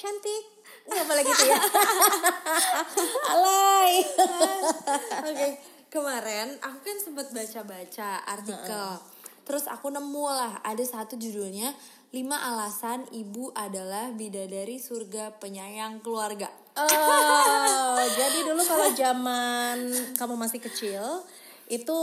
cantik nggak boleh gitu ya alay Oke, kemarin aku kan sempat baca-baca artikel. Terus aku nemu lah ada satu judulnya lima alasan ibu adalah bidadari surga penyayang keluarga. Oh, jadi dulu kalau zaman kamu masih kecil itu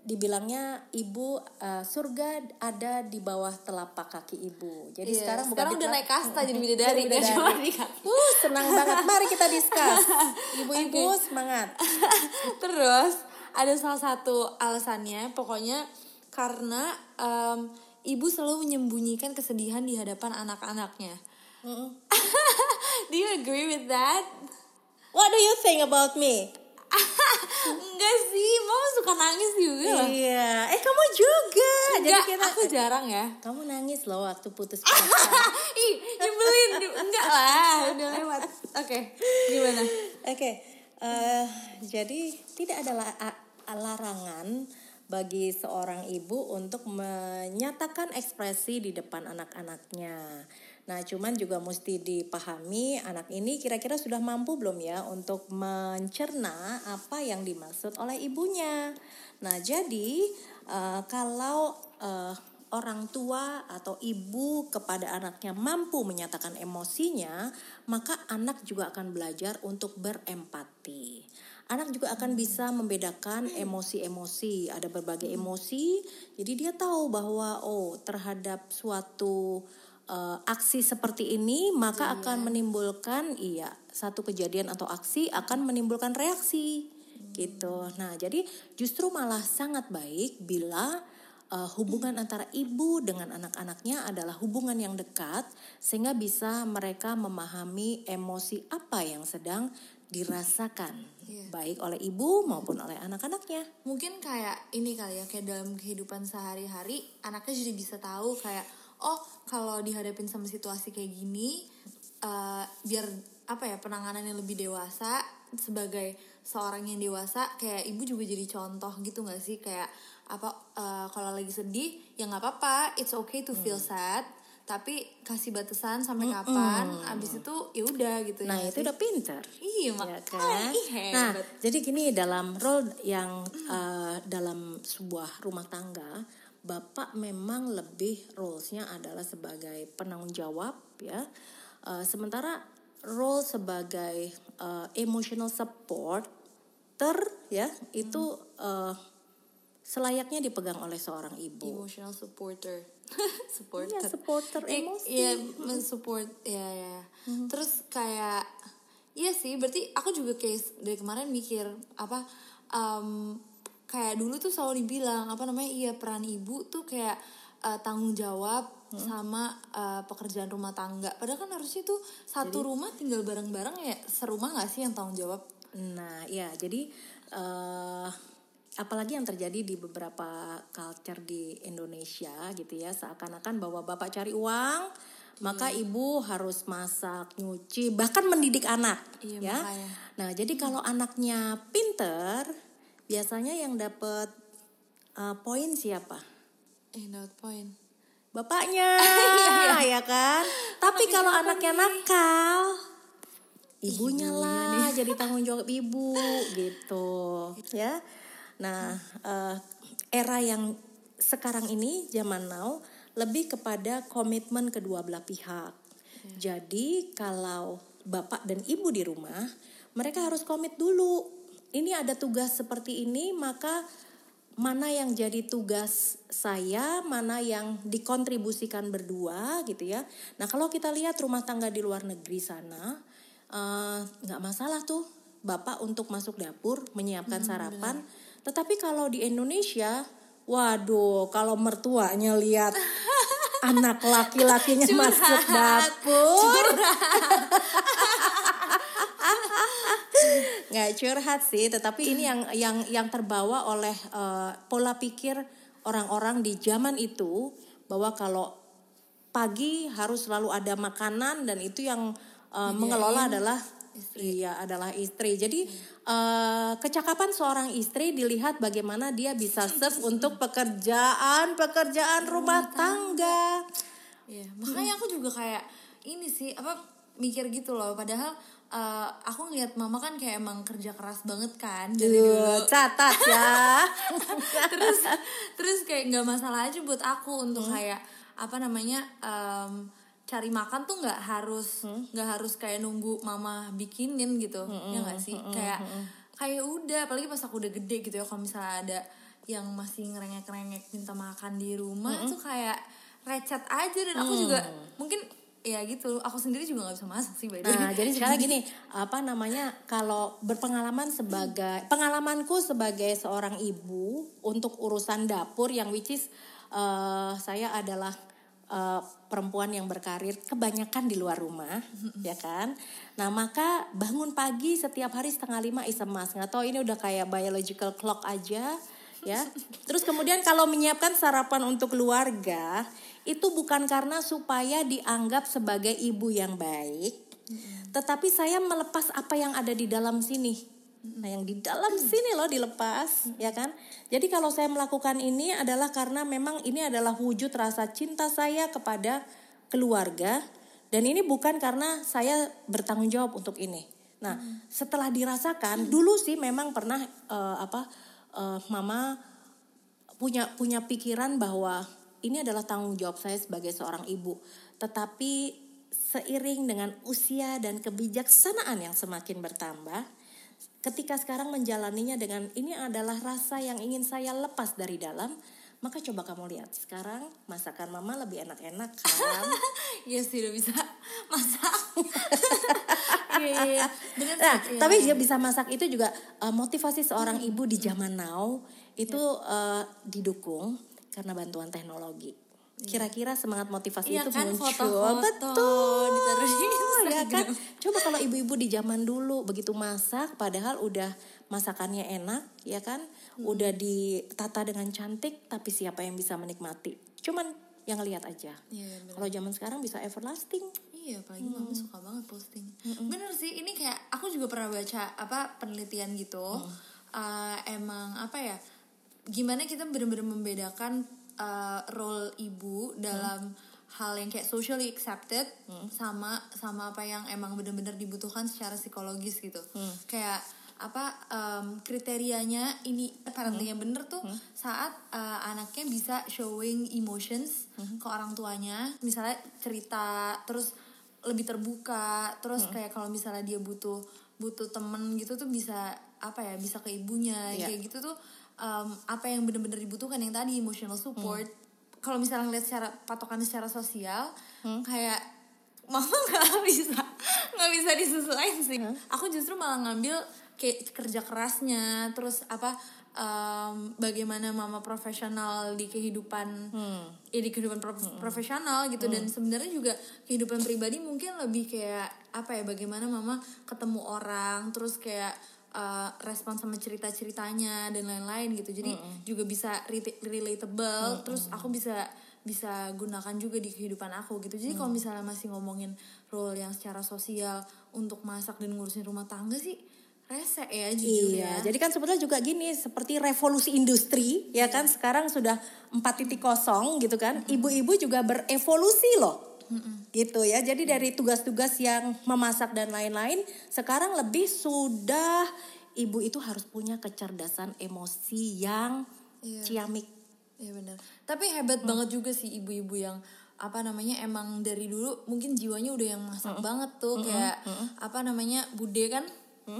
dibilangnya ibu eh, surga ada di bawah telapak kaki ibu. Jadi Iya, sekarang bukan sekarang udah naik kasta jadi bidadari, Bidadari. cuma di kaki. Uh, senang banget. Mari kita discuss. Ibu-ibu semangat. Terus ada salah satu alasannya pokoknya karena em, ibu selalu menyembunyikan kesedihan di hadapan anak-anaknya. Do you agree with that? What do you think about me? Enggak sih, mama suka nangis juga loh. Iya, eh kamu juga. Enggak, Jadi kita aku jarang ya. kamu nangis loh waktu putus pacar. Ih, nyebelin. Enggak lah, udah lewat. Oke, gimana? Oke, eh, jadi tidak ada larangan bagi seorang ibu untuk menyatakan ekspresi di depan anak-anaknya. Nah, cuman juga mesti dipahami anak ini kira-kira sudah mampu belum ya untuk mencerna apa yang dimaksud oleh ibunya. Nah, jadi eh, kalau eh, orang tua atau ibu kepada anaknya mampu menyatakan emosinya, maka anak juga akan belajar untuk berempati. Anak juga akan bisa membedakan emosi-emosi. Ada berbagai emosi, jadi dia tahu bahwa oh terhadap suatu eh, aksi seperti ini maka akan menimbulkan iya satu kejadian atau aksi akan menimbulkan reaksi gitu. Nah, jadi justru malah sangat baik bila uh, hubungan antara ibu dengan anak-anaknya adalah hubungan yang dekat sehingga bisa mereka memahami emosi apa yang sedang dirasakan baik oleh ibu maupun oleh anak-anaknya. Mungkin kayak ini kali ya, kayak dalam kehidupan sehari-hari anaknya jadi bisa tahu kayak oh kalau dihadapin sama situasi kayak gini eh, biar apa ya penanganannya lebih dewasa sebagai seorang yang dewasa kayak ibu juga jadi contoh gitu nggak sih? Kayak apa eh, kalau lagi sedih ya nggak apa-apa it's okay to feel sad tapi kasih batasan sampai kapan abis itu ya udah gitu Nah, ya itu udah pinter. iya ya makanya kan? Nah, jadi gini dalam role yang uh, dalam sebuah rumah tangga, bapak memang lebih roles-nya adalah sebagai penanggung jawab ya. Uh, sementara role sebagai uh, emotional supporter ya itu uh, selayaknya dipegang oleh seorang ibu. emotional supporter supporter Iya, supporter Eh, emosi. iya mensupport ya ya terus kayak iya sih berarti aku juga kayak dari kemarin mikir apa em, kayak dulu tuh selalu dibilang apa namanya iya peran ibu tuh kayak eh, tanggung jawab sama eh, pekerjaan rumah tangga. Padahal kan harusnya tuh satu rumah tinggal bareng-bareng ya serumah nggak sih yang tanggung jawab? Nah, ya, jadi eh apalagi yang terjadi di beberapa culture di Indonesia gitu ya, seakan-akan bahwa bapak cari uang, maka ibu harus masak, nyuci, bahkan mendidik anak, Iya, ya. makanya. Nah, jadi kalau anaknya pinter, biasanya yang dapat eh, poin siapa? eh dapat poin Bapaknya, ya kan? Tapi kalau anaknya nakal, ibunya lah jadi tanggung jawab ibu gitu, ya. Nah, eh, era yang sekarang ini zaman now lebih kepada komitmen kedua belah pihak. Jadi kalau bapak dan ibu di rumah, mereka harus komit dulu. Ini ada tugas seperti ini, maka mana yang jadi tugas saya, mana yang dikontribusikan berdua gitu ya. Nah kalau kita lihat rumah tangga di luar negeri sana, eh, nggak masalah tuh bapak untuk masuk dapur menyiapkan sarapan. Tetapi kalau di Indonesia, waduh kalau mertuanya lihat anak laki-lakinya masuk dapur, nggak curhat sih tetapi ini yang yang yang terbawa oleh eh, pola pikir orang-orang di zaman itu bahwa kalau pagi harus selalu ada makanan dan itu yang eh, mengelola adalah iya adalah istri. Jadi eh, kecakapan seorang istri dilihat bagaimana dia bisa serve untuk pekerjaan pekerjaan rumah tangga. Iya, makanya aku juga kayak ini sih apa mikir gitu loh. Padahal uh, aku ngeliat mama kan kayak emang kerja keras banget kan dari dulu. catat ya. Terus terus kayak nggak masalah aja buat aku untuk kayak apa namanya em, cari makan tuh nggak harus nggak harus kayak nunggu mama bikinin gitu ya nggak sih? kayak kayak udah apalagi pas aku udah gede gitu ya kalau misalnya ada yang masih ngerengek-ngerengek minta makan di rumah tuh kayak recet aja dan aku juga mungkin ya gitu aku sendiri juga nggak bisa masak sih by the way. Nah, jadi sekarang gini, apa namanya? Kalau berpengalaman sebagai pengalamanku sebagai seorang ibu untuk urusan dapur yang which is eh, saya adalah eh, perempuan yang berkarir kebanyakan di luar rumah, ya kan? Nah, maka bangun pagi setiap hari setengah lima is emas. Nggak tahu ini udah kayak biological clock aja, ya. Terus kemudian kalau menyiapkan sarapan untuk keluarga itu bukan karena supaya dianggap sebagai ibu yang baik, tetapi saya melepas apa yang ada di dalam sini. Nah, yang di dalam sini loh dilepas, ya kan? Jadi kalau saya melakukan ini adalah karena memang ini adalah wujud rasa cinta saya kepada keluarga dan ini bukan karena saya bertanggung jawab untuk ini. Nah, setelah dirasakan, dulu sih memang pernah eh, apa eh, mama punya punya pikiran bahwa ini adalah tanggung jawab saya sebagai seorang ibu. Tetapi seiring dengan usia dan kebijaksanaan yang semakin bertambah, ketika sekarang menjalaninya dengan ini adalah rasa yang ingin saya lepas dari dalam, maka coba kamu lihat sekarang masakan mama lebih enak-enak kan? Iya sih udah bisa masak. Iya iya iya. Bener sih. Nah, Iya, tapi iya. dia bisa masak itu juga uh, motivasi seorang ibu di zaman now itu uh, didukung karena bantuan teknologi. Kira-kira semangat motivasi Iya itu kan, muncul, foto-foto betul, ditaruh di ya kan? Instagram. Coba kalau ibu-ibu di zaman dulu begitu masak, padahal udah masakannya enak, ya kan? Hmm. Udah ditata dengan cantik, tapi siapa yang bisa menikmati? Cuman yang lihat aja. Bener. Kalau zaman sekarang bisa everlasting. Iya, apalagi mama suka banget posting. Bener sih, ini kayak aku juga pernah baca apa penelitian gitu. Eh, emang apa ya? Gimana kita benar-benar membedakan eh, role ibu dalam hal yang kayak socially accepted sama sama apa yang emang benar-benar dibutuhkan secara psikologis gitu. Kayak apa em, kriterianya ini parenting yang bener tuh saat eh, anaknya bisa showing emotions ke orang tuanya. Misalnya cerita terus lebih terbuka terus kayak kalau misalnya dia butuh butuh temen gitu tuh bisa apa ya bisa ke ibunya Iya. kayak gitu tuh em, apa yang bener-bener dibutuhkan yang tadi emotional support. Kalau misalnya ngeliat secara patokan secara sosial kayak mama nggak bisa nggak bisa disesuaikan sih. Aku justru malah ngambil kayak kerja kerasnya terus apa em, bagaimana mama profesional di kehidupan ya di kehidupan prof- profesional gitu. Dan sebenarnya juga kehidupan pribadi mungkin lebih kayak apa ya bagaimana mama ketemu orang terus kayak eh, respon sama cerita ceritanya dan lain-lain gitu. Jadi juga bisa relatable terus aku bisa bisa gunakan juga di kehidupan aku gitu. Jadi kalau misalnya masih ngomongin role yang secara sosial untuk masak dan ngurusin rumah tangga sih rese ya jujur Iya, ya jadi kan sebetulnya juga gini seperti revolusi industri ya kan sekarang sudah 4.0 gitu kan. Ibu-ibu juga berevolusi loh. Gitu ya. Jadi dari tugas-tugas yang memasak dan lain-lain sekarang lebih sudah ibu itu harus punya kecerdasan emosi yang Iya. ciamik. Iya benar. Tapi hebat banget juga sih ibu-ibu yang apa namanya emang dari dulu mungkin jiwanya udah yang masak banget tuh kayak apa namanya bude kan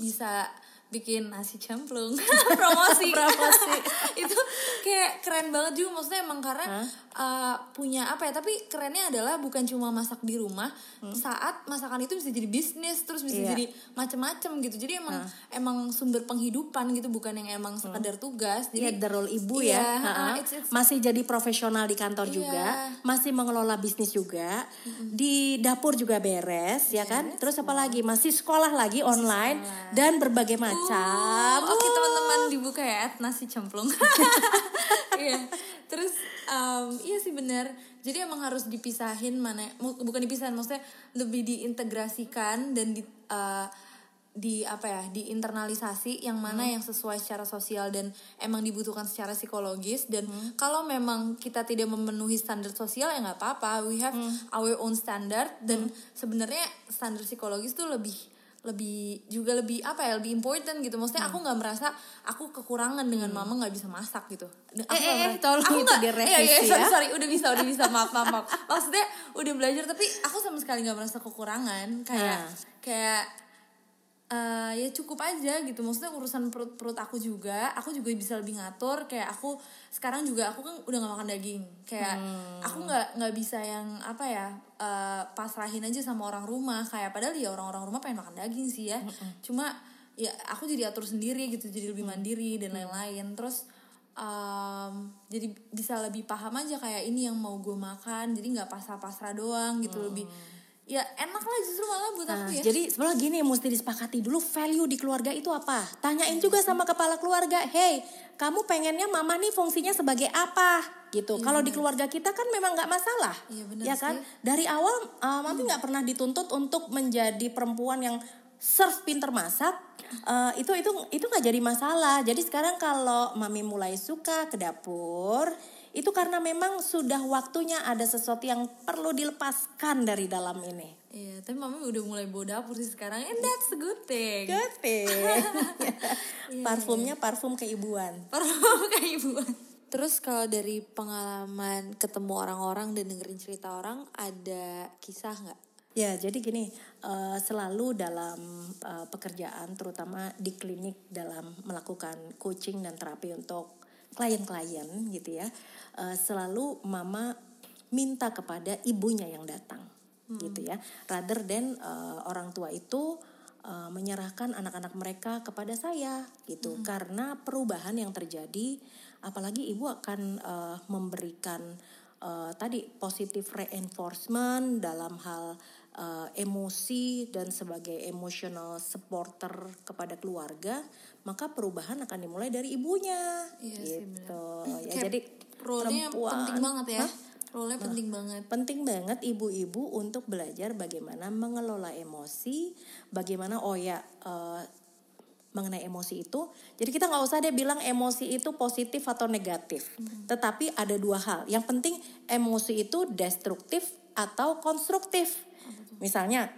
bisa bikin nasi cemplung. Promosi. Promosi. itu kayak keren banget juga. Maksudnya emang karena uh, punya apa ya tapi kerennya adalah bukan cuma masak di rumah saat masakan itu bisa jadi bisnis terus bisa Iya. jadi macem-macem gitu jadi emang emang sumber penghidupan gitu bukan yang emang sekedar tugas jadi the role ibu Iya, ya. ha-ha, Ha-ha. it's- it's- Masih jadi profesional di kantor Iya. juga, masih mengelola bisnis juga, di dapur juga beres, ya kan? Terus apa lagi? Masih sekolah lagi online dan berbagai macam. Uh, Oke teman-teman dibuka ya nasi cemplung. Iya. Terus um, iya sih benar. Jadi emang harus dipisahin mana bukan dipisahin maksudnya lebih diintegrasikan dan di uh, di apa ya diinternalisasi yang mana yang sesuai secara sosial dan emang dibutuhkan secara psikologis. Dan kalau memang kita tidak memenuhi standar sosial ya nggak apa-apa. We have our own standard. Dan sebenarnya standar psikologis tuh lebih lebih juga lebih apa ya lebih important gitu maksudnya aku nggak merasa aku kekurangan dengan mama nggak bisa masak gitu Aku Eh, eh, eh, tolong aku nggak- iya, iya, sorry, ya. sorry udah bisa udah bisa maaf maaf, maaf. maksudnya udah belajar tapi aku sama sekali nggak merasa kekurangan kayak Ah. kayak eh, ya cukup aja gitu. Maksudnya urusan perut perut aku juga aku juga bisa lebih ngatur. Kayak aku sekarang juga aku kan udah gak makan daging. Kayak aku nggak nggak bisa yang apa ya eh, pasrahin aja sama orang rumah. Kayak padahal ya orang-orang rumah pengen makan daging sih ya. Cuma ya aku jadi atur sendiri gitu jadi lebih mandiri dan lain-lain. Terus em, jadi bisa lebih paham aja kayak ini yang mau gue makan. Jadi nggak pasrah-pasrah doang gitu lebih ya enak lah justru malah buat Nah, aku ya jadi sebenarnya gini mesti disepakati dulu value di keluarga itu apa. Tanyain juga sama kepala keluarga, hey, kamu pengennya mama nih fungsinya sebagai apa? Gitu. Kalau di keluarga kita kan memang nggak masalah, Iya, benar ya kan? Dari awal uh, mami nggak pernah dituntut untuk menjadi perempuan yang serve pinter masak. Uh, itu itu itu nggak jadi masalah. Jadi sekarang kalau mami mulai suka ke dapur, itu karena memang sudah waktunya ada sesuatu yang perlu dilepaskan dari dalam ini. Iya, tapi mami udah mulai bawa dapur sih sekarang, and that's a good thing. Good thing. Parfumnya parfum keibuan. Parfum kayak ibuan. Terus kalau dari pengalaman ketemu orang-orang dan dengerin cerita orang, ada kisah nggak? Ya, jadi gini, eh, selalu dalam eh, pekerjaan, terutama di klinik dalam melakukan coaching dan terapi untuk klien-klien gitu ya, eh, selalu mama minta kepada ibunya yang datang, gitu ya, rather than eh, orang tua itu eh, menyerahkan anak-anak mereka kepada saya, gitu, karena perubahan yang terjadi, apalagi ibu akan eh, memberikan eh, tadi positive reinforcement dalam hal eh, emosi dan sebagai emotional supporter kepada keluarga, maka perubahan akan dimulai dari ibunya. Iya sih, gitu. Ya Kayak jadi Role-nya penting banget ya. Hah? Role-nya penting banget. Penting banget ibu-ibu untuk belajar bagaimana mengelola emosi, bagaimana oh ya eh, mengenai emosi itu. Jadi kita nggak usah deh bilang emosi itu positif atau negatif. Tetapi ada dua hal. Yang penting emosi itu destruktif atau konstruktif. Misalnya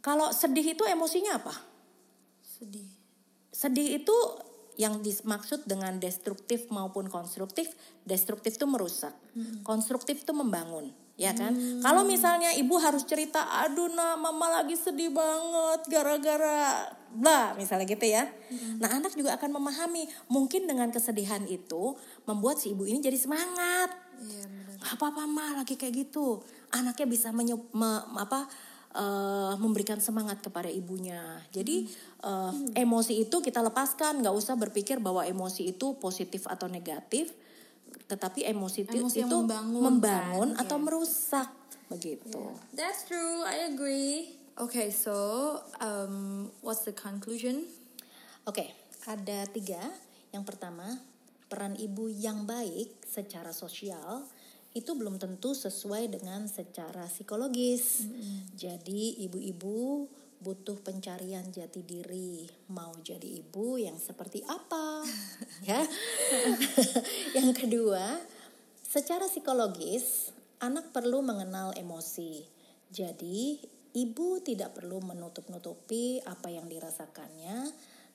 kalau sedih itu emosinya apa? Sedih. Sedih itu yang dimaksud dengan destruktif maupun konstruktif, destruktif itu merusak, konstruktif itu membangun, ya kan? Kalau misalnya ibu harus cerita, aduh nah mama lagi sedih banget gara-gara bla, misalnya gitu ya. Nah anak juga akan memahami, mungkin dengan kesedihan itu membuat si ibu ini jadi semangat. Iya. Gak apa-apa mah lagi kayak gitu. Anaknya bisa menye- me- apa eh, memberikan semangat kepada ibunya. Jadi eh, emosi itu kita lepaskan, nggak usah berpikir bahwa emosi itu positif atau negatif, tetapi emosi, itu- Emosi itu membangun, membangun kan? atau Iya. merusak begitu. That's true, I agree. Okay, so um, what's the conclusion? Oke, ada tiga. Yang pertama, peran ibu yang baik secara sosial itu belum tentu sesuai dengan secara psikologis. Jadi ibu-ibu butuh pencarian jati diri. Mau jadi ibu yang seperti apa? ya. yang kedua, secara psikologis anak perlu mengenal emosi. Jadi ibu tidak perlu menutup-nutupi apa yang dirasakannya,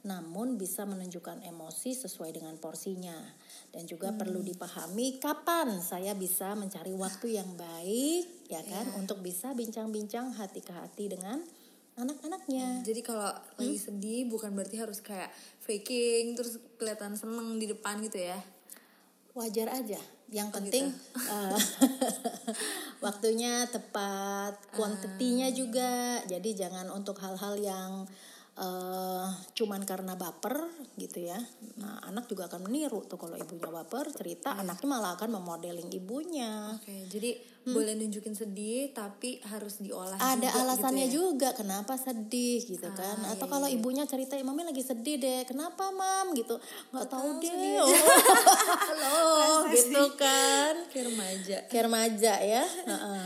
namun bisa menunjukkan emosi sesuai dengan porsinya. Dan juga perlu dipahami kapan saya bisa mencari waktu yang baik, ya kan, untuk bisa bincang-bincang hati ke hati dengan anak-anaknya. Jadi kalau lagi sedih bukan berarti harus kayak faking terus kelihatan seneng di depan gitu ya. Wajar aja. Yang Oh, penting eh, waktunya tepat, kuantitinya juga. Jadi jangan untuk hal-hal yang eh cuman karena baper gitu ya. Nah, anak juga akan meniru tuh kalau ibunya baper, cerita anaknya malah akan memodeling ibunya. Oke, jadi boleh nunjukin sedih tapi harus diolah Ada juga alasannya gitu ya. juga kenapa sedih gitu kan. Atau kalau ibunya cerita, "Mami lagi sedih deh." Kenapa, Mam? gitu. nggak tahu deh. Oh, halo, gitu kan. Kayak remaja. Kayak remaja ya. Heeh.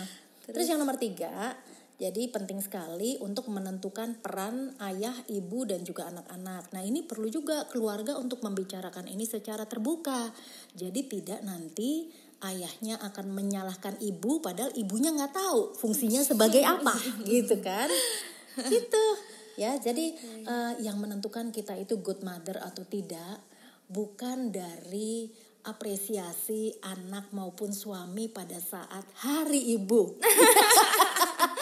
Terus yang nomor tiga, Jadi penting sekali untuk menentukan peran ayah, ibu dan juga anak-anak. Nah, ini perlu juga keluarga untuk membicarakan ini secara terbuka. Jadi tidak nanti ayahnya akan menyalahkan ibu padahal ibunya nggak tahu fungsinya sebagai apa gitu kan. Gitu. Ya, jadi uh, yang menentukan kita itu good mother atau tidak bukan dari apresiasi anak maupun suami pada saat hari ibu.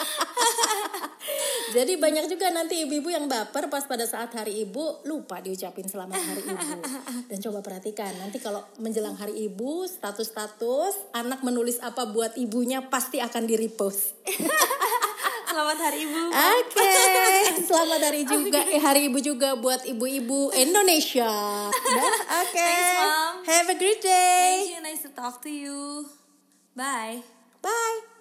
Jadi banyak juga nanti ibu-ibu yang baper pas pada saat hari ibu lupa diucapin selamat hari ibu. Dan coba perhatikan nanti kalau menjelang hari ibu status-status anak menulis apa buat ibunya pasti akan di repost. Selamat hari ibu. Oke, okay. selamat hari juga eh, hari ibu juga buat ibu-ibu Indonesia. Oke. Okay. Thanks. Have a great day. Thank you. Nice to talk to you. Bye. Bye.